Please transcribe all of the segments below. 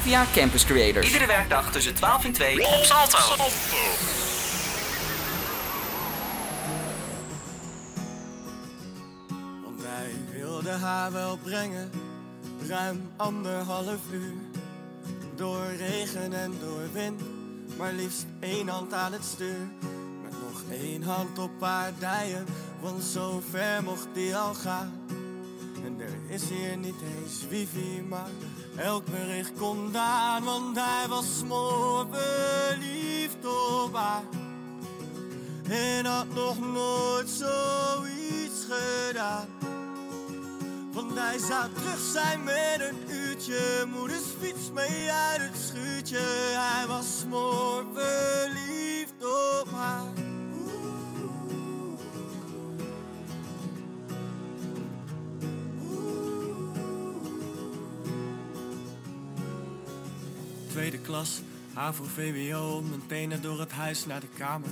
Havia Campus Creators. Iedere werkdag tussen 12 en 2 op Salto. Want wij wilden haar wel brengen, ruim anderhalf uur. Door regen en door wind, maar liefst één hand aan het stuur. Met nog één hand op haar dijen, want zo ver mocht die al gaan. En er is hier niet eens wifi, maar elk bericht kon aan, want hij was smoor verliefd op haar. En had nog nooit zoiets gedaan. Want hij zou terug zijn met een uurtje. Moeders fiets mee uit het schuurtje. Hij was smoor verliefd op haar. Tweede klas, HAVO, VWO, meteen door het huis naar de kamer.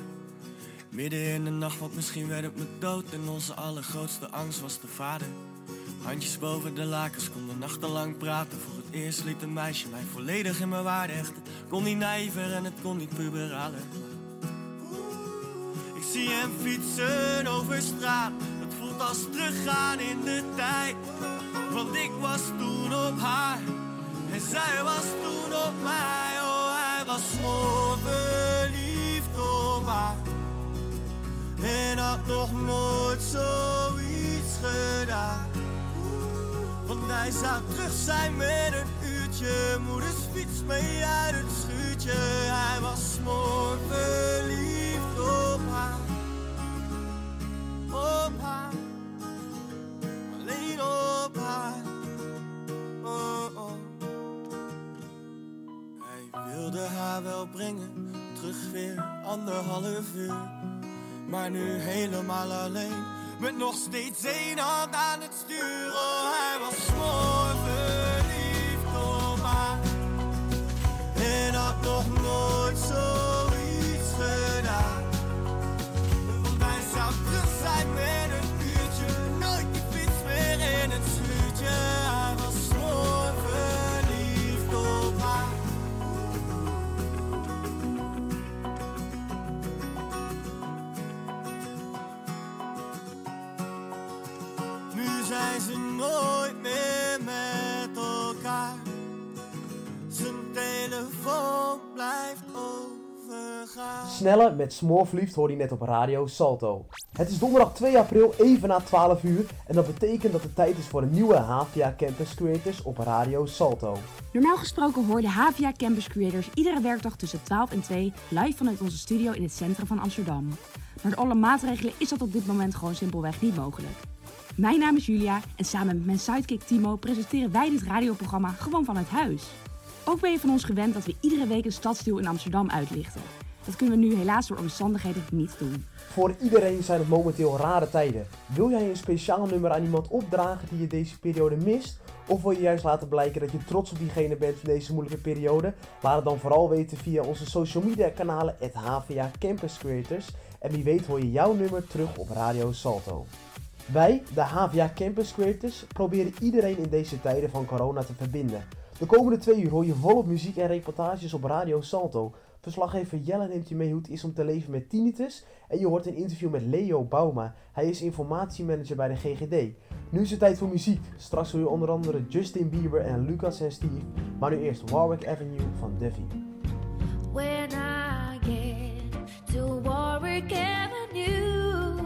Midden in de nacht, want misschien werd het me dood. En onze allergrootste angst was de vader. Handjes boven de lakens, konden nachtenlang praten. Voor het eerst liet een meisje mij volledig in mijn waarde hechten. Kon niet naïver en het kon niet puberaler. Ik zie hem fietsen over straat. Het voelt als teruggaan in de tijd. Want ik was toen op haar. En zij was toen mij. Oh, hij was zo verliefd op haar. En had nog nooit zoiets gedaan. Want hij zou terug zijn met een uurtje. Moeders fiets mee uit het schuurtje. Hij was mooi verliefd haar wel brengen. Terug weer anderhalf uur. Maar nu helemaal alleen. Met nog steeds één hand aan het stuur. Oh, hij was mooi verliefd op haar. En had nog nooit zoiets Snelle met Smoorverliefd hoorde je net op radio Salto. Het is donderdag 2 april, even na 12 uur. En dat betekent dat het tijd is voor een nieuwe HVA Campus Creators op radio Salto. Normaal gesproken hoor de Havia Campus Creators iedere werkdag tussen 12 en 2 live vanuit onze studio in het centrum van Amsterdam. Maar door alle maatregelen is dat op dit moment gewoon simpelweg niet mogelijk. Mijn naam is Julia en samen met mijn sidekick Timo presenteren wij dit radioprogramma gewoon vanuit huis. Ook ben je van ons gewend dat we iedere week een stadsdeel in Amsterdam uitlichten. Dat kunnen we nu helaas door omstandigheden niet doen. Voor iedereen zijn het momenteel rare tijden. Wil jij een speciaal nummer aan iemand opdragen die je deze periode mist? Of wil je juist laten blijken dat je trots op diegene bent in deze moeilijke periode? Laat het dan vooral weten via onze social media kanalen het HVA Campus Creators. En wie weet hoor je jouw nummer terug op Radio Salto. Wij, de HVA Campus Creators, proberen iedereen in deze tijden van corona te verbinden. De komende twee uur hoor je volop muziek en reportages op Radio Salto. Verslaggever Jelle neemt je mee hoe het is om te leven met tinnitus. En je hoort een interview met Leo Bauma. Hij is informatiemanager bij de GGD. Nu is het tijd voor muziek. Straks hoor je onder andere Justin Bieber en Lucas en Steve. Maar nu eerst Warwick Avenue van Duffy. When I get to Warwick Avenue,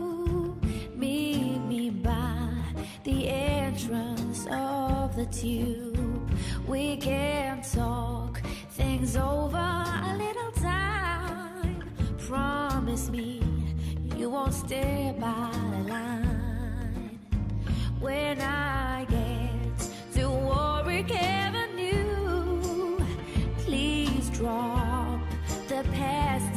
meet me by the entrance of the tube. We can talk things over a little time. Promise me you won't stay by the line. When I get to Warwick Avenue, please drop the past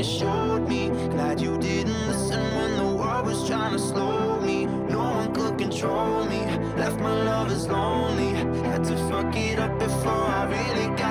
you showed me. Glad you didn't listen when the world was trying to slow me. No one could control me. Left my lovers lonely. Had to fuck it up before I really got.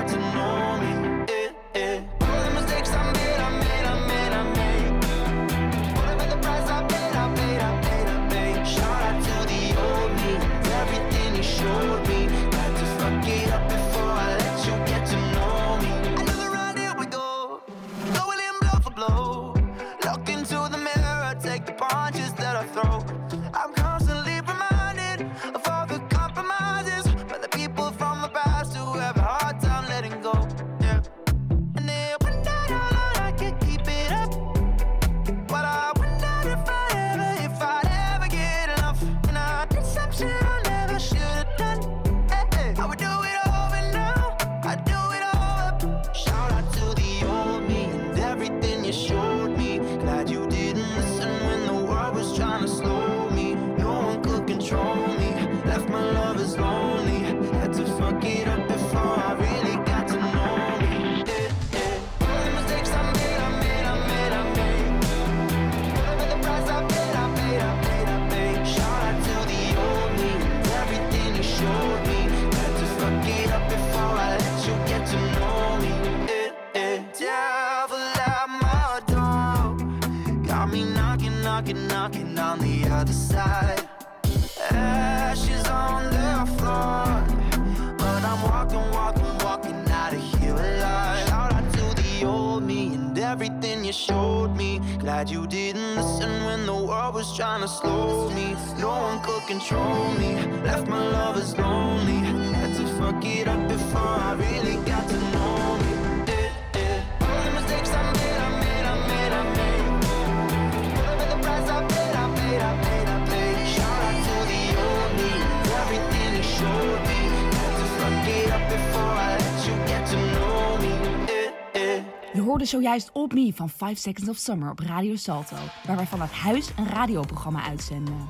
walking, walking, walking out of here alive. Shout out to the old me and everything you showed me. Glad you didn't listen when the world was trying to slow me. No one could control me. Left my lovers lonely. Had to fuck it up before I really got to know me. All the mistakes I made, I made, I made, I made. The price I paid, I paid, I paid, I paid. Shout out to the old me. Everything you showed me. Je hoorde zojuist Op Me van 5 Seconds of Summer op Radio Salto, waar wij vanuit huis een radioprogramma uitzenden.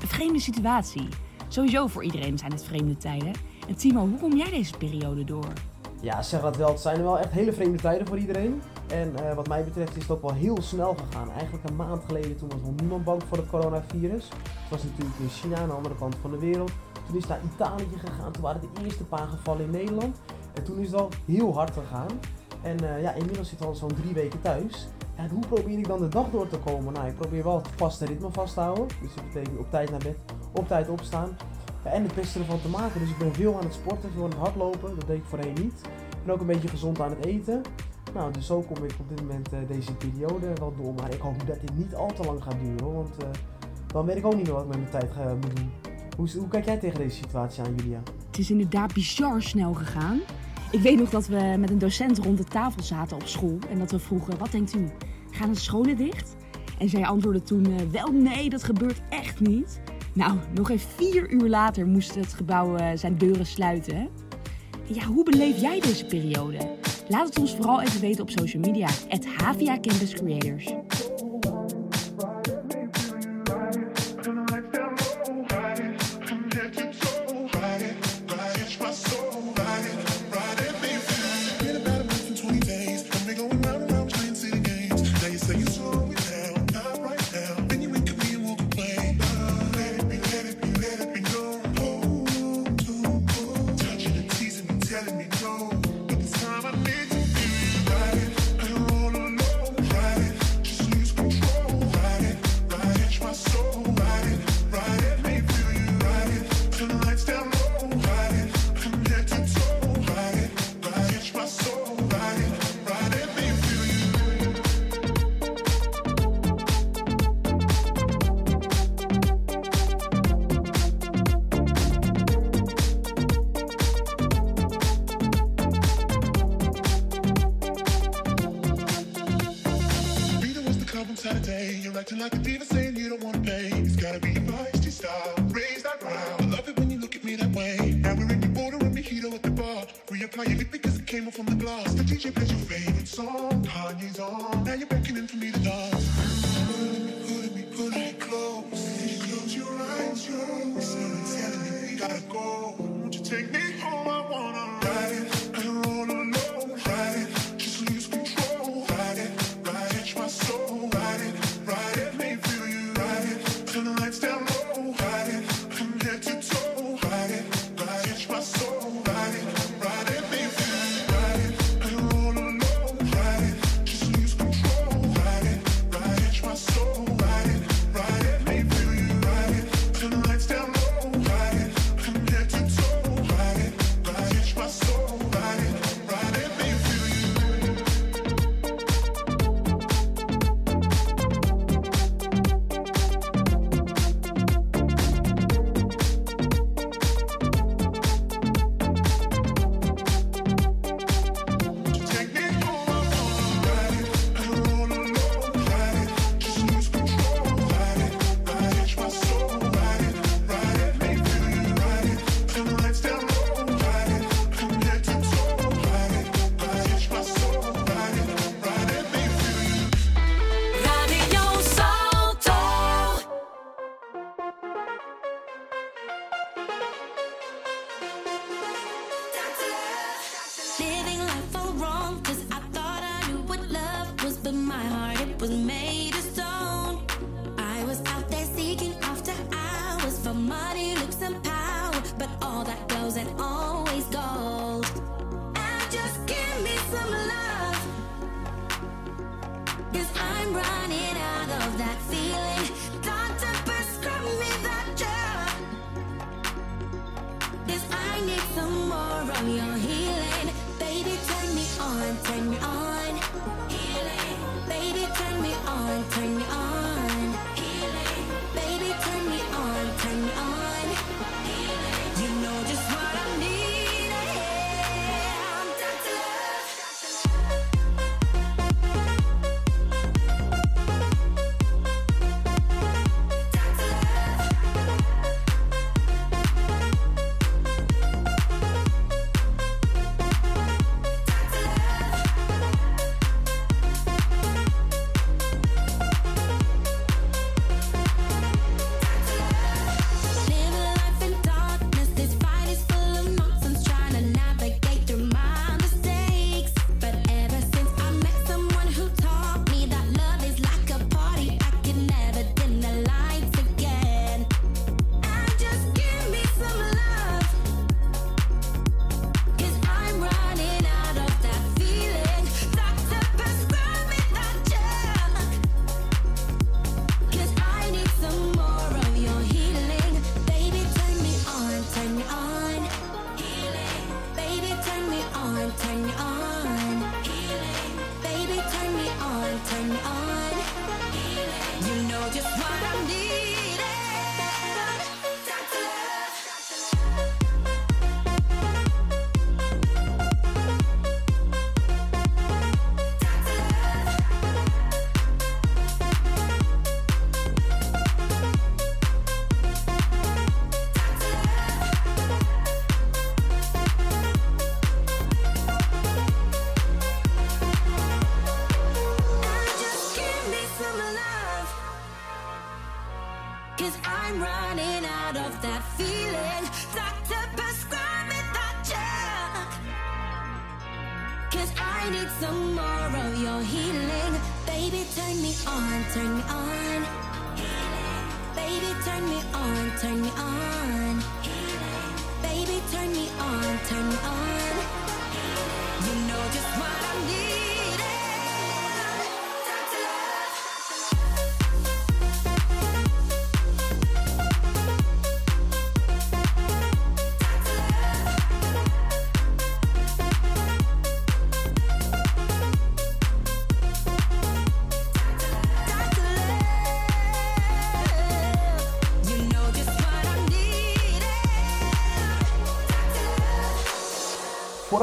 Een vreemde situatie. Sowieso voor iedereen zijn het vreemde tijden. En Timo, hoe kom jij deze periode door? Ja, zeg dat wel. Het zijn wel echt hele vreemde tijden voor iedereen. En eh, wat mij betreft is het ook wel heel snel gegaan. Eigenlijk een maand geleden toen was nog niemand bang voor het coronavirus. Het was natuurlijk in China aan de andere kant van de wereld. Toen is naar Italië gegaan. Toen waren de eerste paar gevallen in Nederland. En toen is het al heel hard gegaan. En eh, ja, inmiddels zit al zo'n drie weken thuis. En hoe probeer ik dan de dag door te komen? Nou, ik probeer wel het vaste ritme vast te houden. Dus dat betekent op tijd naar bed, op tijd opstaan. Ja, en het beste ervan te maken. Dus ik ben veel aan het sporten, veel aan het hardlopen. Dat deed ik voorheen niet. Ben ook een beetje gezond aan het eten. Nou, dus zo kom ik op dit moment eh, deze periode wel door. Maar ik hoop dat dit niet al te lang gaat duren. Want eh, dan weet ik ook niet meer wat ik met mijn tijd ga doen. Hoe, kijk jij tegen deze situatie aan, Julia? Het is inderdaad bizar snel gegaan. Ik weet nog dat we met een docent rond de tafel zaten op school en dat we vroegen: wat denkt u? Gaan de scholen dicht? En zij antwoordde toen: eh, wel nee, dat gebeurt echt niet. Nou, nog eens vier uur later moest het gebouw eh, zijn deuren sluiten. Ja, hoe beleef jij deze periode? Laat het ons vooral even weten op social media. Havia Campus Creators.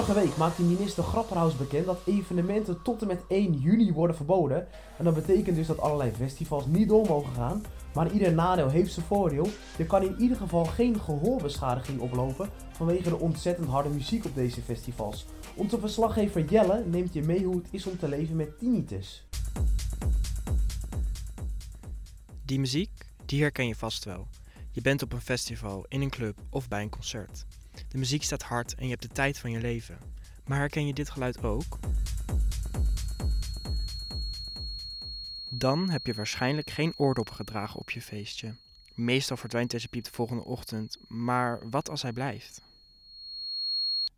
Vorige week maakte minister Grapperhaus bekend dat evenementen tot en met 1 juni worden verboden. En dat betekent dus dat allerlei festivals niet door mogen gaan. Maar ieder nadeel heeft zijn voordeel. Je kan in ieder geval geen gehoorbeschadiging oplopen vanwege de ontzettend harde muziek op deze festivals. Onze verslaggever Jelle neemt je mee hoe het is om te leven met tinnitus. Die muziek, die herken je vast wel. Je bent op een festival, in een club of bij een concert. De muziek staat hard en je hebt de tijd van je leven. Maar herken je dit geluid ook? Dan heb je waarschijnlijk geen oordop gedragen op je feestje. Meestal verdwijnt deze piep de volgende ochtend, maar wat als hij blijft?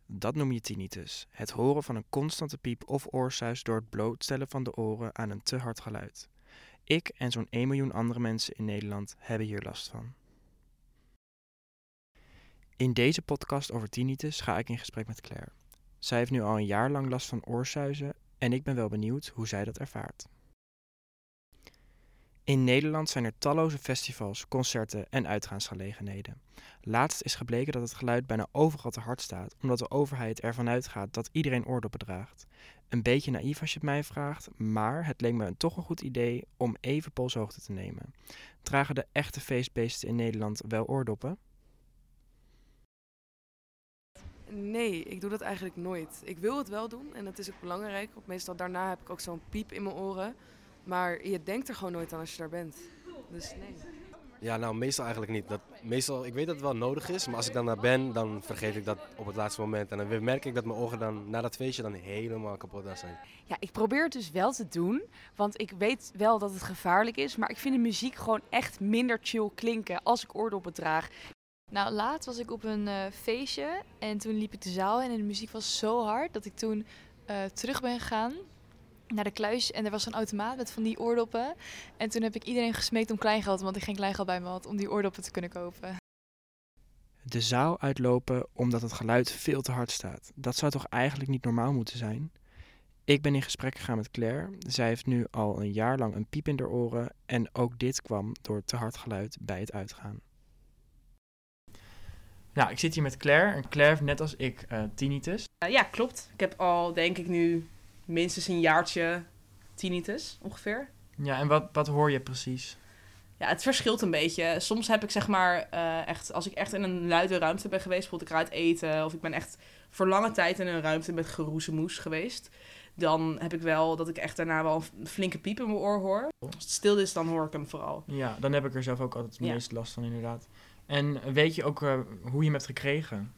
Dat noem je tinnitus, het horen van een constante piep of oorsuis door het blootstellen van de oren aan een te hard geluid. Ik en zo'n 1 miljoen andere mensen in Nederland hebben hier last van. In deze podcast over tinnitus ga ik in gesprek met Claire. Zij heeft nu al een jaar lang last van oorsuizen en ik ben wel benieuwd hoe zij dat ervaart. In Nederland zijn er talloze festivals, concerten en uitgaansgelegenheden. Laatst is gebleken dat het geluid bijna overal te hard staat, omdat de overheid ervan uitgaat dat iedereen oordoppen draagt. Een beetje naïef als je het mij vraagt, maar het leek me een toch een goed idee om even polshoogte te nemen. Dragen de echte feestbeesten in Nederland wel oordoppen? Nee, ik doe dat eigenlijk nooit. Ik wil het wel doen en dat is ook belangrijk. Want meestal daarna heb ik ook zo'n piep in mijn oren. Maar je denkt er gewoon nooit aan als je daar bent. Dus nee. Ja, nou meestal eigenlijk niet. Dat, meestal, ik weet dat het wel nodig is, maar als ik dan daar ben, dan vergeet ik dat op het laatste moment. En dan merk ik dat mijn ogen dan na dat feestje dan helemaal kapot aan zijn. Ja, ik probeer het dus wel te doen. Want ik weet wel dat het gevaarlijk is. Maar ik vind de muziek gewoon echt minder chill klinken als ik oordoppen draag. Nou, laatst was ik op een eh, feestje en toen liep ik de zaal in en de muziek was zo hard dat ik toen eh, terug ben gegaan naar de kluis en er was een automaat met van die oordoppen. En toen heb ik iedereen gesmeekt om kleingeld, want ik geen kleingeld bij me had om die oordoppen te kunnen kopen. De zaal uitlopen omdat het geluid veel te hard staat. Dat zou toch eigenlijk niet normaal moeten zijn? Ik ben in gesprek gegaan met Claire. Zij heeft nu al een jaar lang een piep in haar oren en ook dit kwam door te hard geluid bij het uitgaan. Nou, ik zit hier met Claire en Claire heeft net als ik eh, tinnitus. Eh, ja, klopt. Ik heb al, denk ik nu, minstens een jaartje tinnitus, ongeveer. Ja, en wat, wat hoor je precies? Ja, het verschilt een beetje. Soms heb ik zeg maar eh, echt, als ik echt in een luide ruimte ben geweest, bijvoorbeeld ik ga uit eten, of ik ben echt voor lange tijd in een ruimte met geroezemoes geweest, dan heb ik wel dat ik echt daarna wel een flinke piep in mijn oor hoor. Als het stil is, dan hoor ik hem vooral. Ja, dan heb ik er zelf ook altijd het Ja. meest last van inderdaad. En weet je ook eh, hoe je hem hebt gekregen?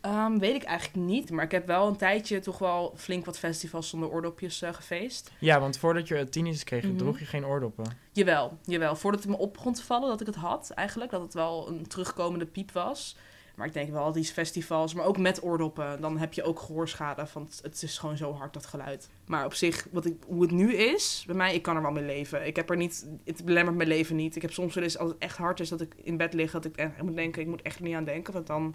Ehm, weet ik eigenlijk niet, maar ik heb wel een tijdje toch wel flink wat festivals zonder oordopjes eh, gefeest. Ja, want voordat je tinnitus kreeg, Mhm. droeg je geen oordoppen. Jawel, jawel. Voordat het me op begon te vallen dat ik het had, eigenlijk. Dat het wel een terugkomende piep was. Maar ik denk wel, al die festivals, maar ook met oordoppen, dan heb je ook gehoorschade. Want het- is gewoon zo hard, dat geluid. Maar op zich, wat ik, hoe het nu is, bij mij, ik kan er wel mee leven. Ik heb er niet, het belemmert mijn leven niet. Ik heb soms wel eens, als het echt hard is, dat ik in bed lig, dat ik echt moet denken, ik moet echt er niet aan denken. Want dan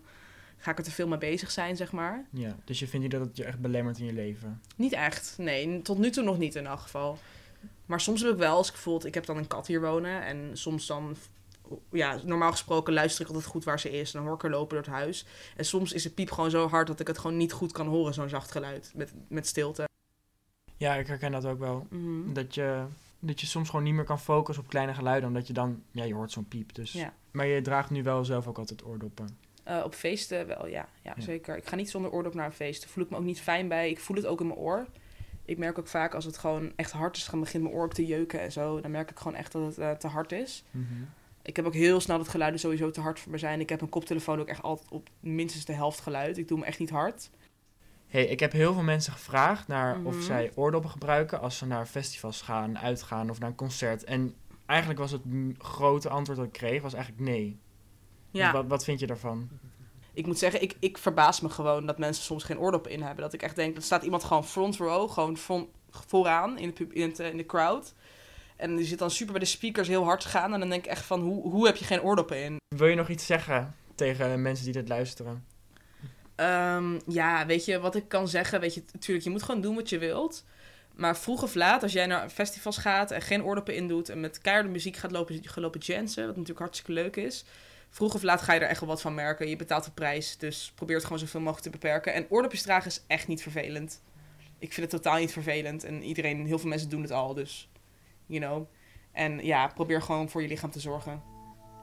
ga ik er te veel mee bezig zijn, zeg maar. Ja, dus je vindt niet dat het je echt belemmert in je leven? Niet echt, nee. Tot nu toe nog niet in elk geval. Maar soms heb ik wel, als ik bijvoorbeeld... Ik heb dan een kat hier wonen en soms dan... Ja, normaal gesproken luister ik altijd goed waar ze is. Dan hoor ik haar lopen door het huis. En soms is de piep gewoon zo hard dat ik het gewoon niet goed kan horen, zo'n zacht geluid. Met, met stilte. Ja, ik herken dat ook wel. Mhm. Dat, je, dat je soms gewoon niet meer kan focussen op kleine geluiden, omdat je dan, ja, je hoort zo'n piep. Dus. Ja. Maar je draagt nu wel zelf ook altijd oordoppen. Eh, op feesten wel, ja, ja, Ja. zeker. Ik ga niet zonder oordop naar een feest. Daar voel ik me ook niet fijn bij. Ik voel het ook in mijn oor. Ik merk ook vaak als het gewoon echt hard is, dan begint mijn oor ook te jeuken en zo. Dan merk ik gewoon echt dat het eh, te hard is. Mhm. Ik heb ook heel snel dat geluiden sowieso te hard voor me zijn. Ik heb mijn koptelefoon ook echt altijd op minstens de helft geluid. Ik doe hem echt niet hard. Hey, ik heb heel veel mensen gevraagd naar of Mhm. zij oordoppen gebruiken als ze naar festivals gaan, uitgaan of naar een concert. En eigenlijk was het grote antwoord dat ik kreeg, was eigenlijk nee. Ja. Wat, wat vind je daarvan? Ik moet zeggen, ik, ik verbaas me gewoon dat mensen soms geen oordoppen in hebben. Dat ik echt denk, er staat iemand gewoon front row, gewoon front, vooraan in de, pub- in, het, eh, in de crowd. En die zit dan super bij de speakers heel hard te gaan. En dan denk ik echt van, hoe, hoe heb je geen oordoppen in? Wil je nog iets zeggen tegen mensen die dit luisteren? Ehm, ja, weet je, wat ik kan zeggen, weet je, natuurlijk, je moet gewoon doen wat je wilt. Maar vroeg of laat, als jij naar festivals gaat en geen oordoppen in doet en met keiharde muziek gaat lopen, gaat lopen jansen, wat natuurlijk hartstikke leuk is. Vroeg of laat ga je er echt wel wat van merken. Je betaalt de prijs, dus probeer het gewoon zoveel mogelijk te beperken. En oordopjes dragen is echt niet vervelend. Ik vind het totaal niet vervelend. En iedereen, heel veel mensen doen het al, dus, you know. En ja, probeer gewoon voor je lichaam te zorgen.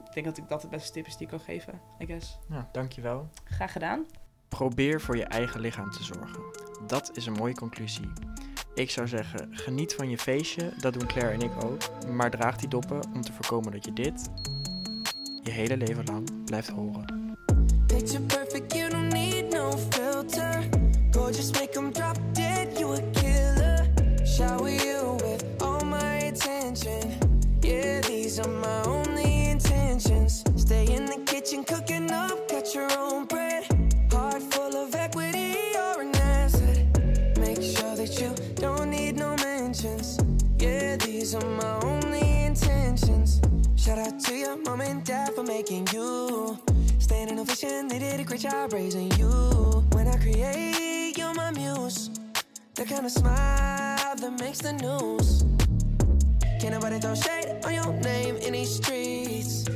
Ik denk dat ik dat de beste tip is die ik kan geven, I guess. Nou, dankjewel. Graag gedaan. Probeer voor je eigen lichaam te zorgen. Dat is een mooie conclusie. Ik zou zeggen, geniet van je feestje, dat doen Claire en ik ook. Maar draag die doppen om te voorkomen dat je dit je hele leven lang blijft horen. Picture perfect, you don't need no filter. Gorgeous, make cooking up, got your own bread. Heart full of equity, you're an asset. Make sure that you don't need no mentions. Yeah, these are my only intentions. Shout out to your mom and dad for making you. Staying in a vision, they did a great job raising you. When I create, you're my muse. The kind of smile that makes the news. Can't nobody throw shade on your name in these streets.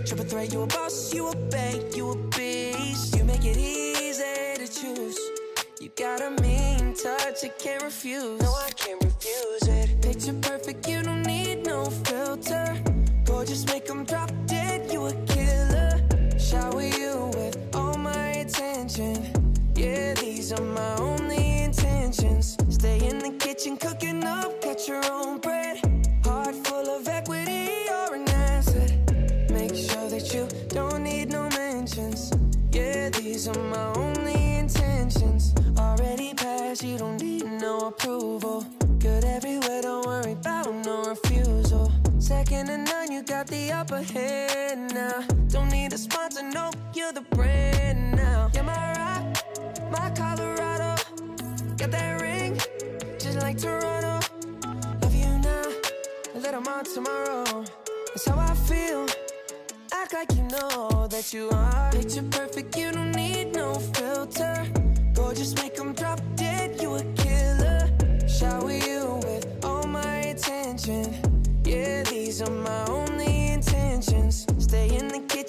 Triple threat, you a boss, you a bank, you a beast. You make it easy to choose. You got a mean touch, I can't refuse. No, I can't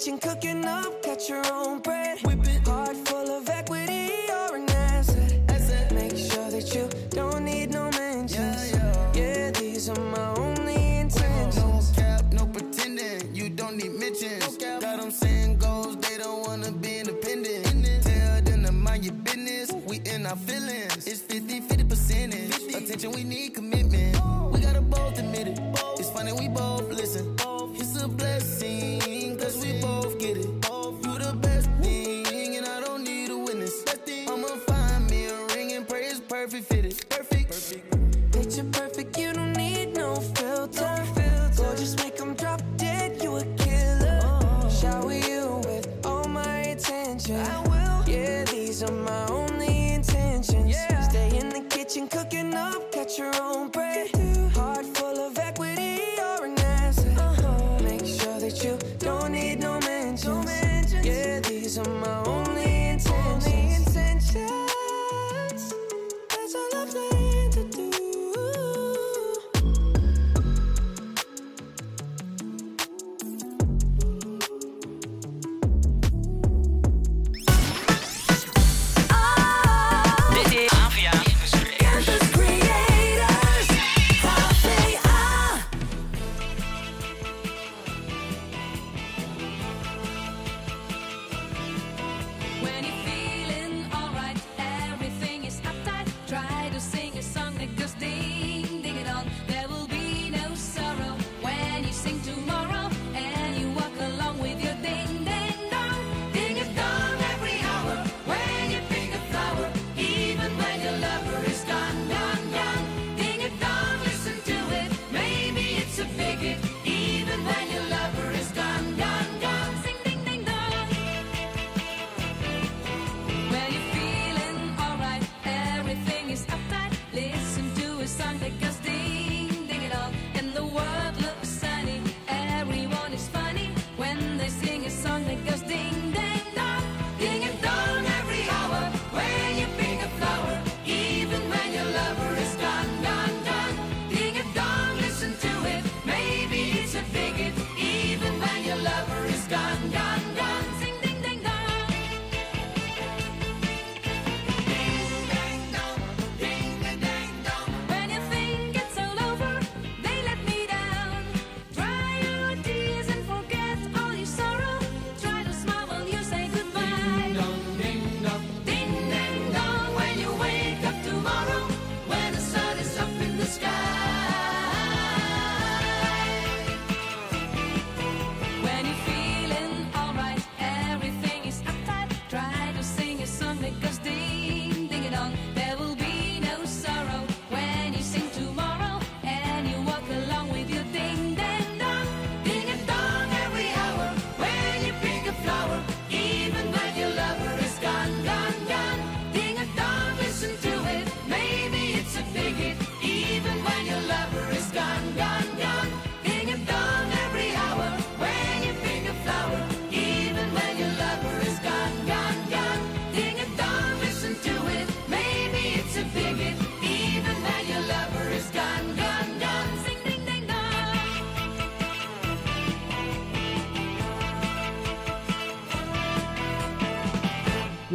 kitchen, cooking up, got your own bread.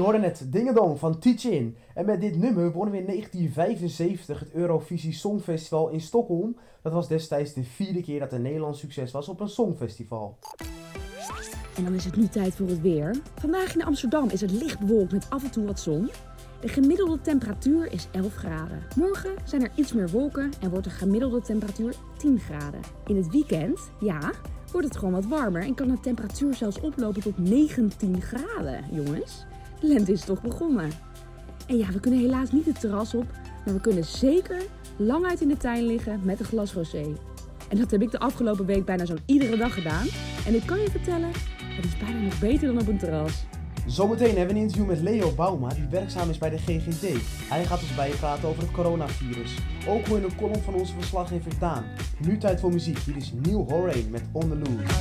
Hoorde net Dingedong van Teach In. En met dit nummer wonnen we in 1975 het Eurovisie Songfestival in Stockholm. Dat was destijds de vierde keer dat een Nederlands succes was op een songfestival. En dan is het nu tijd voor het weer. Vandaag in Amsterdam is het licht bewolkt met af en toe wat zon. De gemiddelde temperatuur is 11 graden. Morgen zijn er iets meer wolken en wordt de gemiddelde temperatuur 10 graden. In het weekend, ja, wordt het gewoon wat warmer en kan de temperatuur zelfs oplopen tot 19 graden, jongens. De lente is toch begonnen. En ja, we kunnen helaas niet het terras op, maar we kunnen zeker lang uit in de tuin liggen met een glas rosé. En dat heb ik de afgelopen week bijna zo'n iedere dag gedaan. En ik kan je vertellen, het is bijna nog beter dan op een terras. Zometeen hebben we een interview met Leo Bauma, die werkzaam is bij de GGD. Hij gaat ons bijpraten over het coronavirus. Ook hoor je een column van onze verslaggever Daan. Nu tijd voor muziek. Hier is Neil Horan met On The Loose.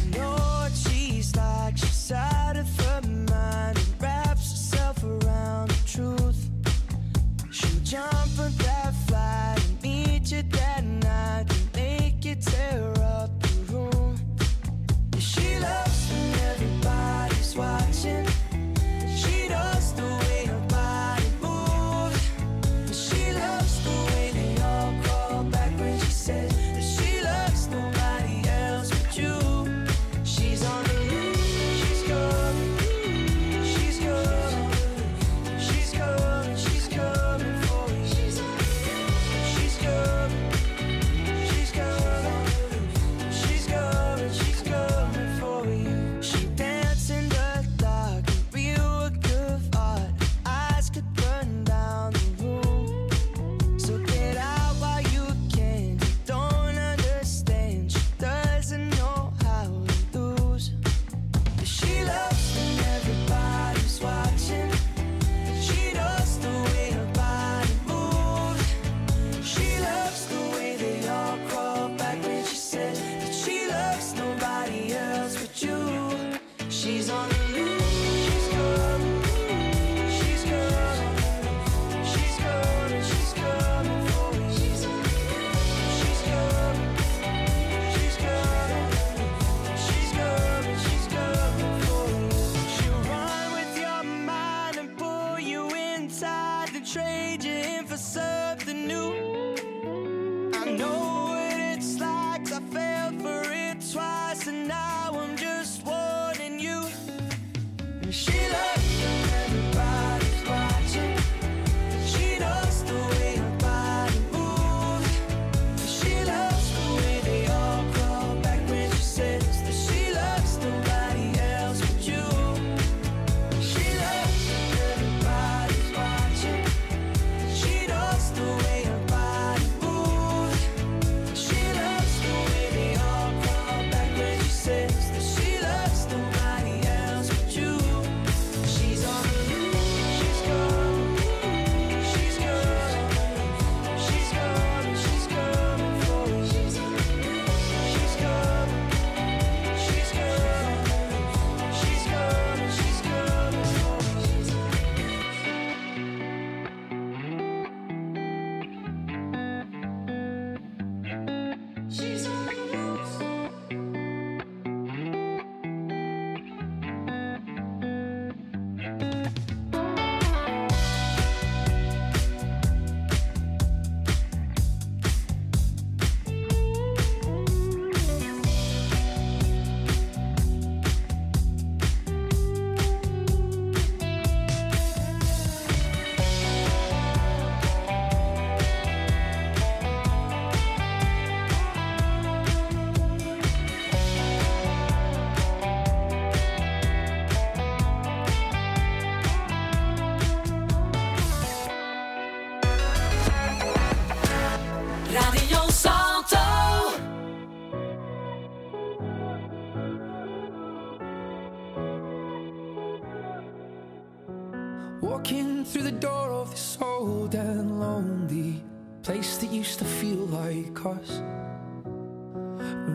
Around the truth. She'll jump on that flight and meet you that night and make you tear up the room. She loves when everybody's watching.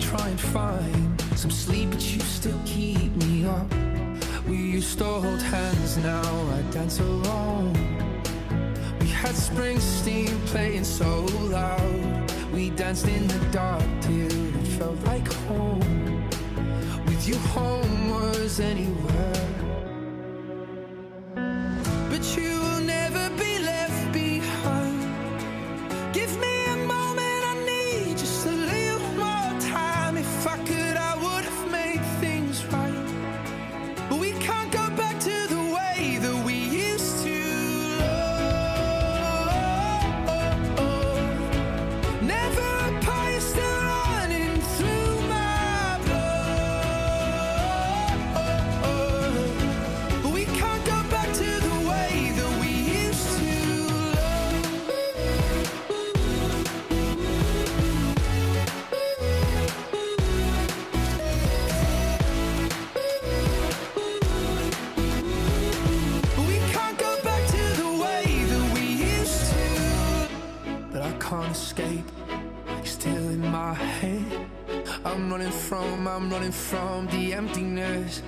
Try and find some sleep, but you still keep me up. We used to hold hands, now I dance alone. We had Springsteen playing so loud. We danced in the dark till it felt like home. With you, home was anywhere. But you I'm running from, I'm running from the emptiness.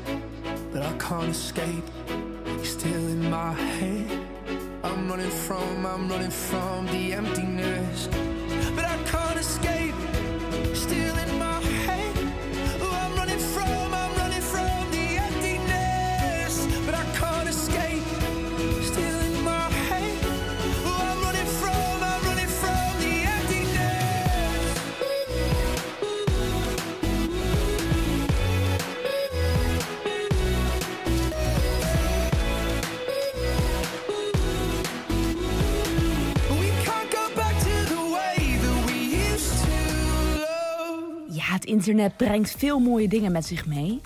But I can't escape. You're still in my head. I'm running from, I'm running from the emptiness. But I can't escape. Internet brengt veel mooie dingen met zich mee.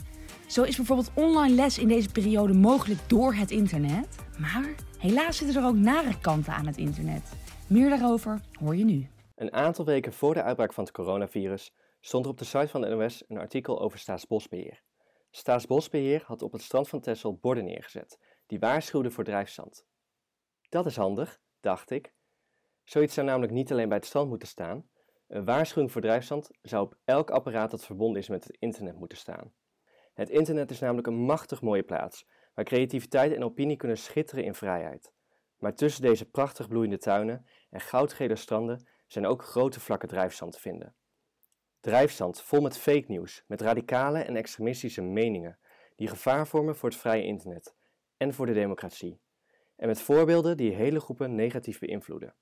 Zo is bijvoorbeeld online les in deze periode mogelijk door het internet. Maar helaas zitten er ook nare kanten aan het internet. Meer daarover hoor je nu. Een aantal weken voor de uitbraak van het coronavirus stond er op de site van de NOS een artikel over Staatsbosbeheer. Staatsbosbeheer had op het strand van Texel borden neergezet die waarschuwden voor drijfzand. Dat is handig, dacht ik. Zoiets zou namelijk niet alleen bij het strand moeten staan. Een waarschuwing voor drijfzand zou op elk apparaat dat verbonden is met het internet moeten staan. Het internet is namelijk een machtig mooie plaats, waar creativiteit en opinie kunnen schitteren in vrijheid. Maar tussen deze prachtig bloeiende tuinen en goudgele stranden zijn ook grote vlakken drijfzand te vinden. Drijfzand vol met fake nieuws, met radicale en extremistische meningen, die gevaar vormen voor het vrije internet en voor de democratie. En met voorbeelden die hele groepen negatief beïnvloeden.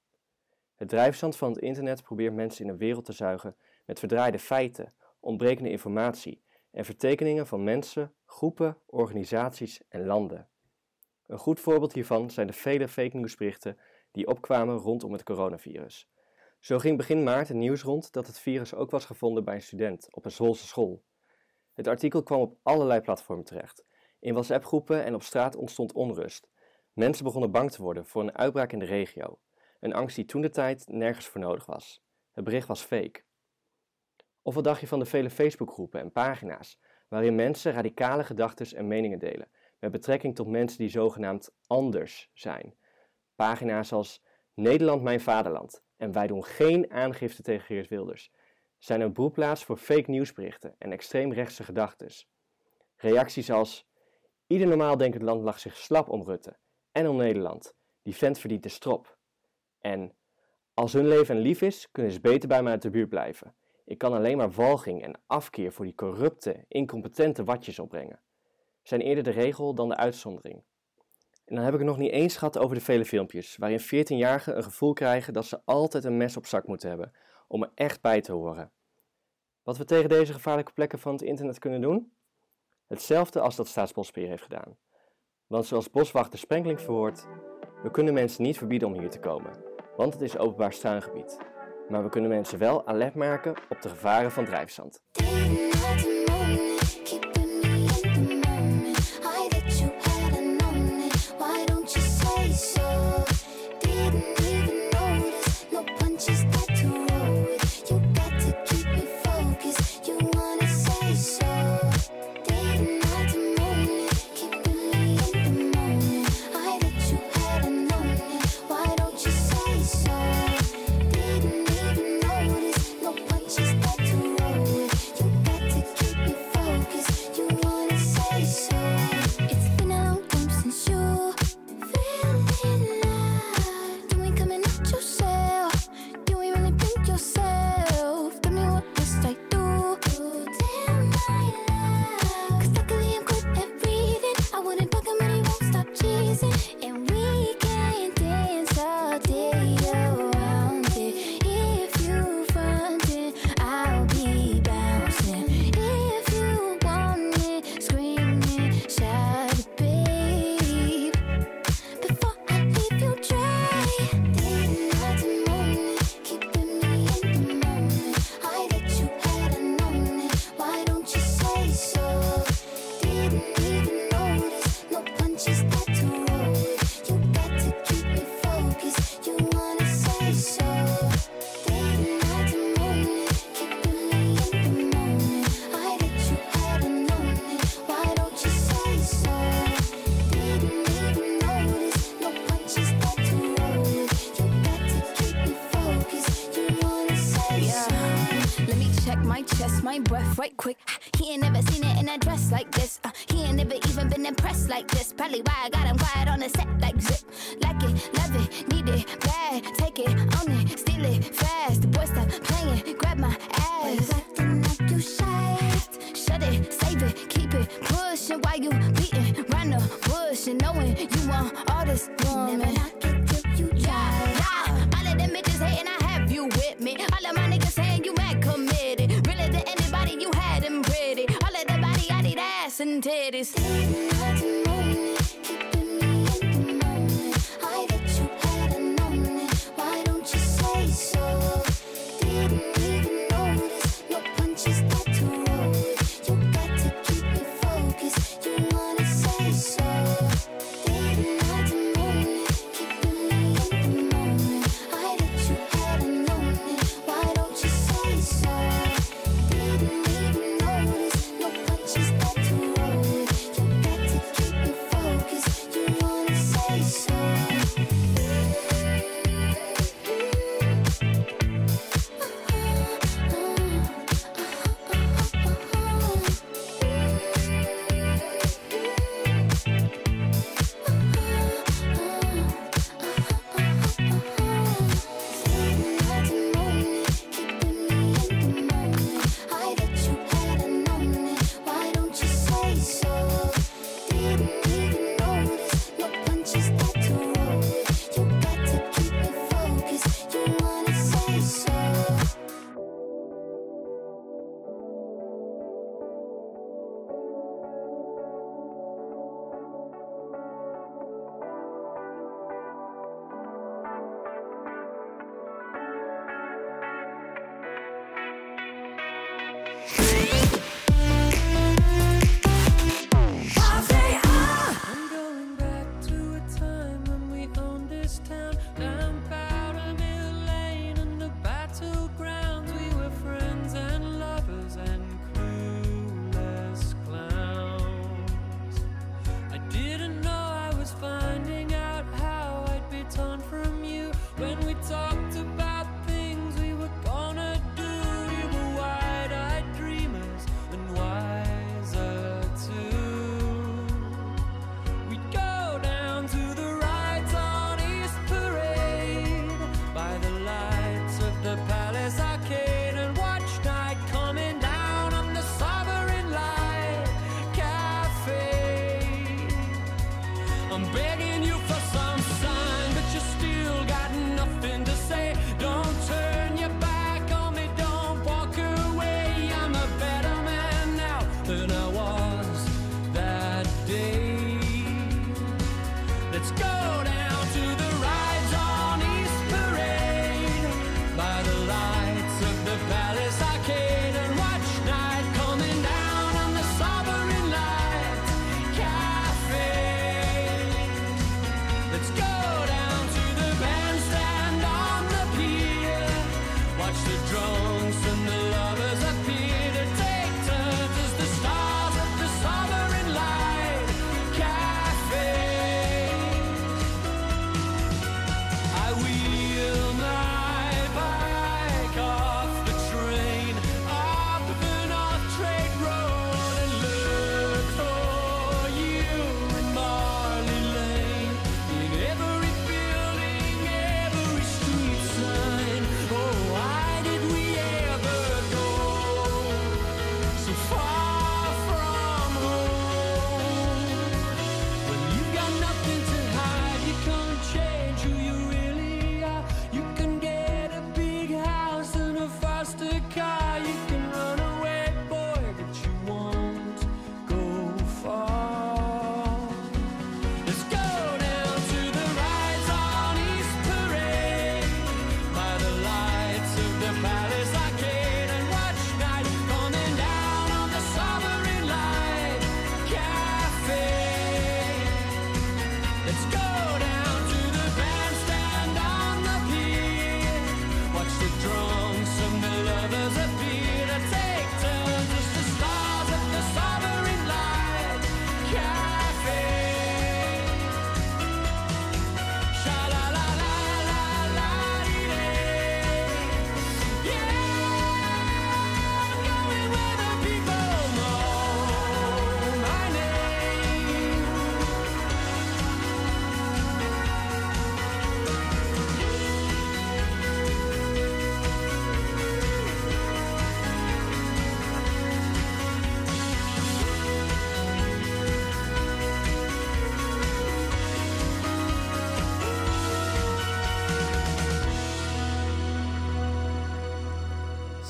Het drijfzand van het internet probeert mensen in een wereld te zuigen met verdraaide feiten, ontbrekende informatie en vertekeningen van mensen, groepen, organisaties en landen. Een goed voorbeeld hiervan zijn de vele fake nieuwsberichten die opkwamen rondom het coronavirus. Zo ging begin maart een nieuws rond dat het virus ook was gevonden bij een student op een Zwolse school. Het artikel kwam op allerlei platformen terecht. In WhatsApp-groepen en op straat ontstond onrust. Mensen begonnen bang te worden voor een uitbraak in de regio. Een angst die toen de tijd nergens voor nodig was. Het bericht was fake. Of wat dacht je van de vele Facebookgroepen en pagina's waarin mensen radicale gedachten en meningen delen met betrekking tot mensen die zogenaamd anders zijn? Pagina's als Nederland mijn vaderland en wij doen geen aangifte tegen Geert Wilders zijn een broedplaats voor fake nieuwsberichten en extreemrechtse gedachten. Reacties als ieder normaal denkend land lag zich slap om Rutte en om Nederland. Die vent verdient de strop. En als hun leven lief is, kunnen ze beter bij mij uit de buurt blijven. Ik kan alleen maar walging en afkeer voor die corrupte, incompetente watjes opbrengen. Zijn eerder de regel dan de uitzondering. En dan heb ik het nog niet eens gehad over de vele filmpjes, waarin 14-jarigen een gevoel krijgen dat ze altijd een mes op zak moeten hebben, om er echt bij te horen. Wat we tegen deze gevaarlijke plekken van het internet kunnen doen? Hetzelfde als dat Staatsbosbeheer heeft gedaan. Want zoals boswachter Sprenkling verhoort, we kunnen mensen niet verbieden om hier te komen want het is openbaar struingebied. Maar we kunnen mensen wel alert maken op de gevaren van drijfzand. titties.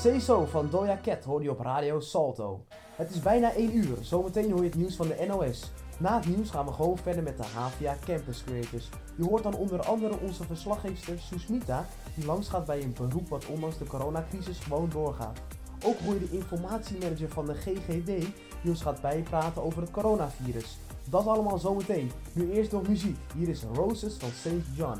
So van Doja Cat hoor je op Radio Salto. Het is bijna 1 uur, zometeen hoor je het nieuws van de NOS. Na het nieuws gaan we gewoon verder met de HVA Campus Creators. Je hoort dan onder andere onze verslaggeefster Susmita, die langsgaat bij een beroep wat ondanks de coronacrisis gewoon doorgaat. Ook hoor je de informatiemanager van de GGD, die ons gaat bijpraten over het coronavirus. Dat allemaal zometeen. Nu eerst nog muziek. Hier is Roses van St. John.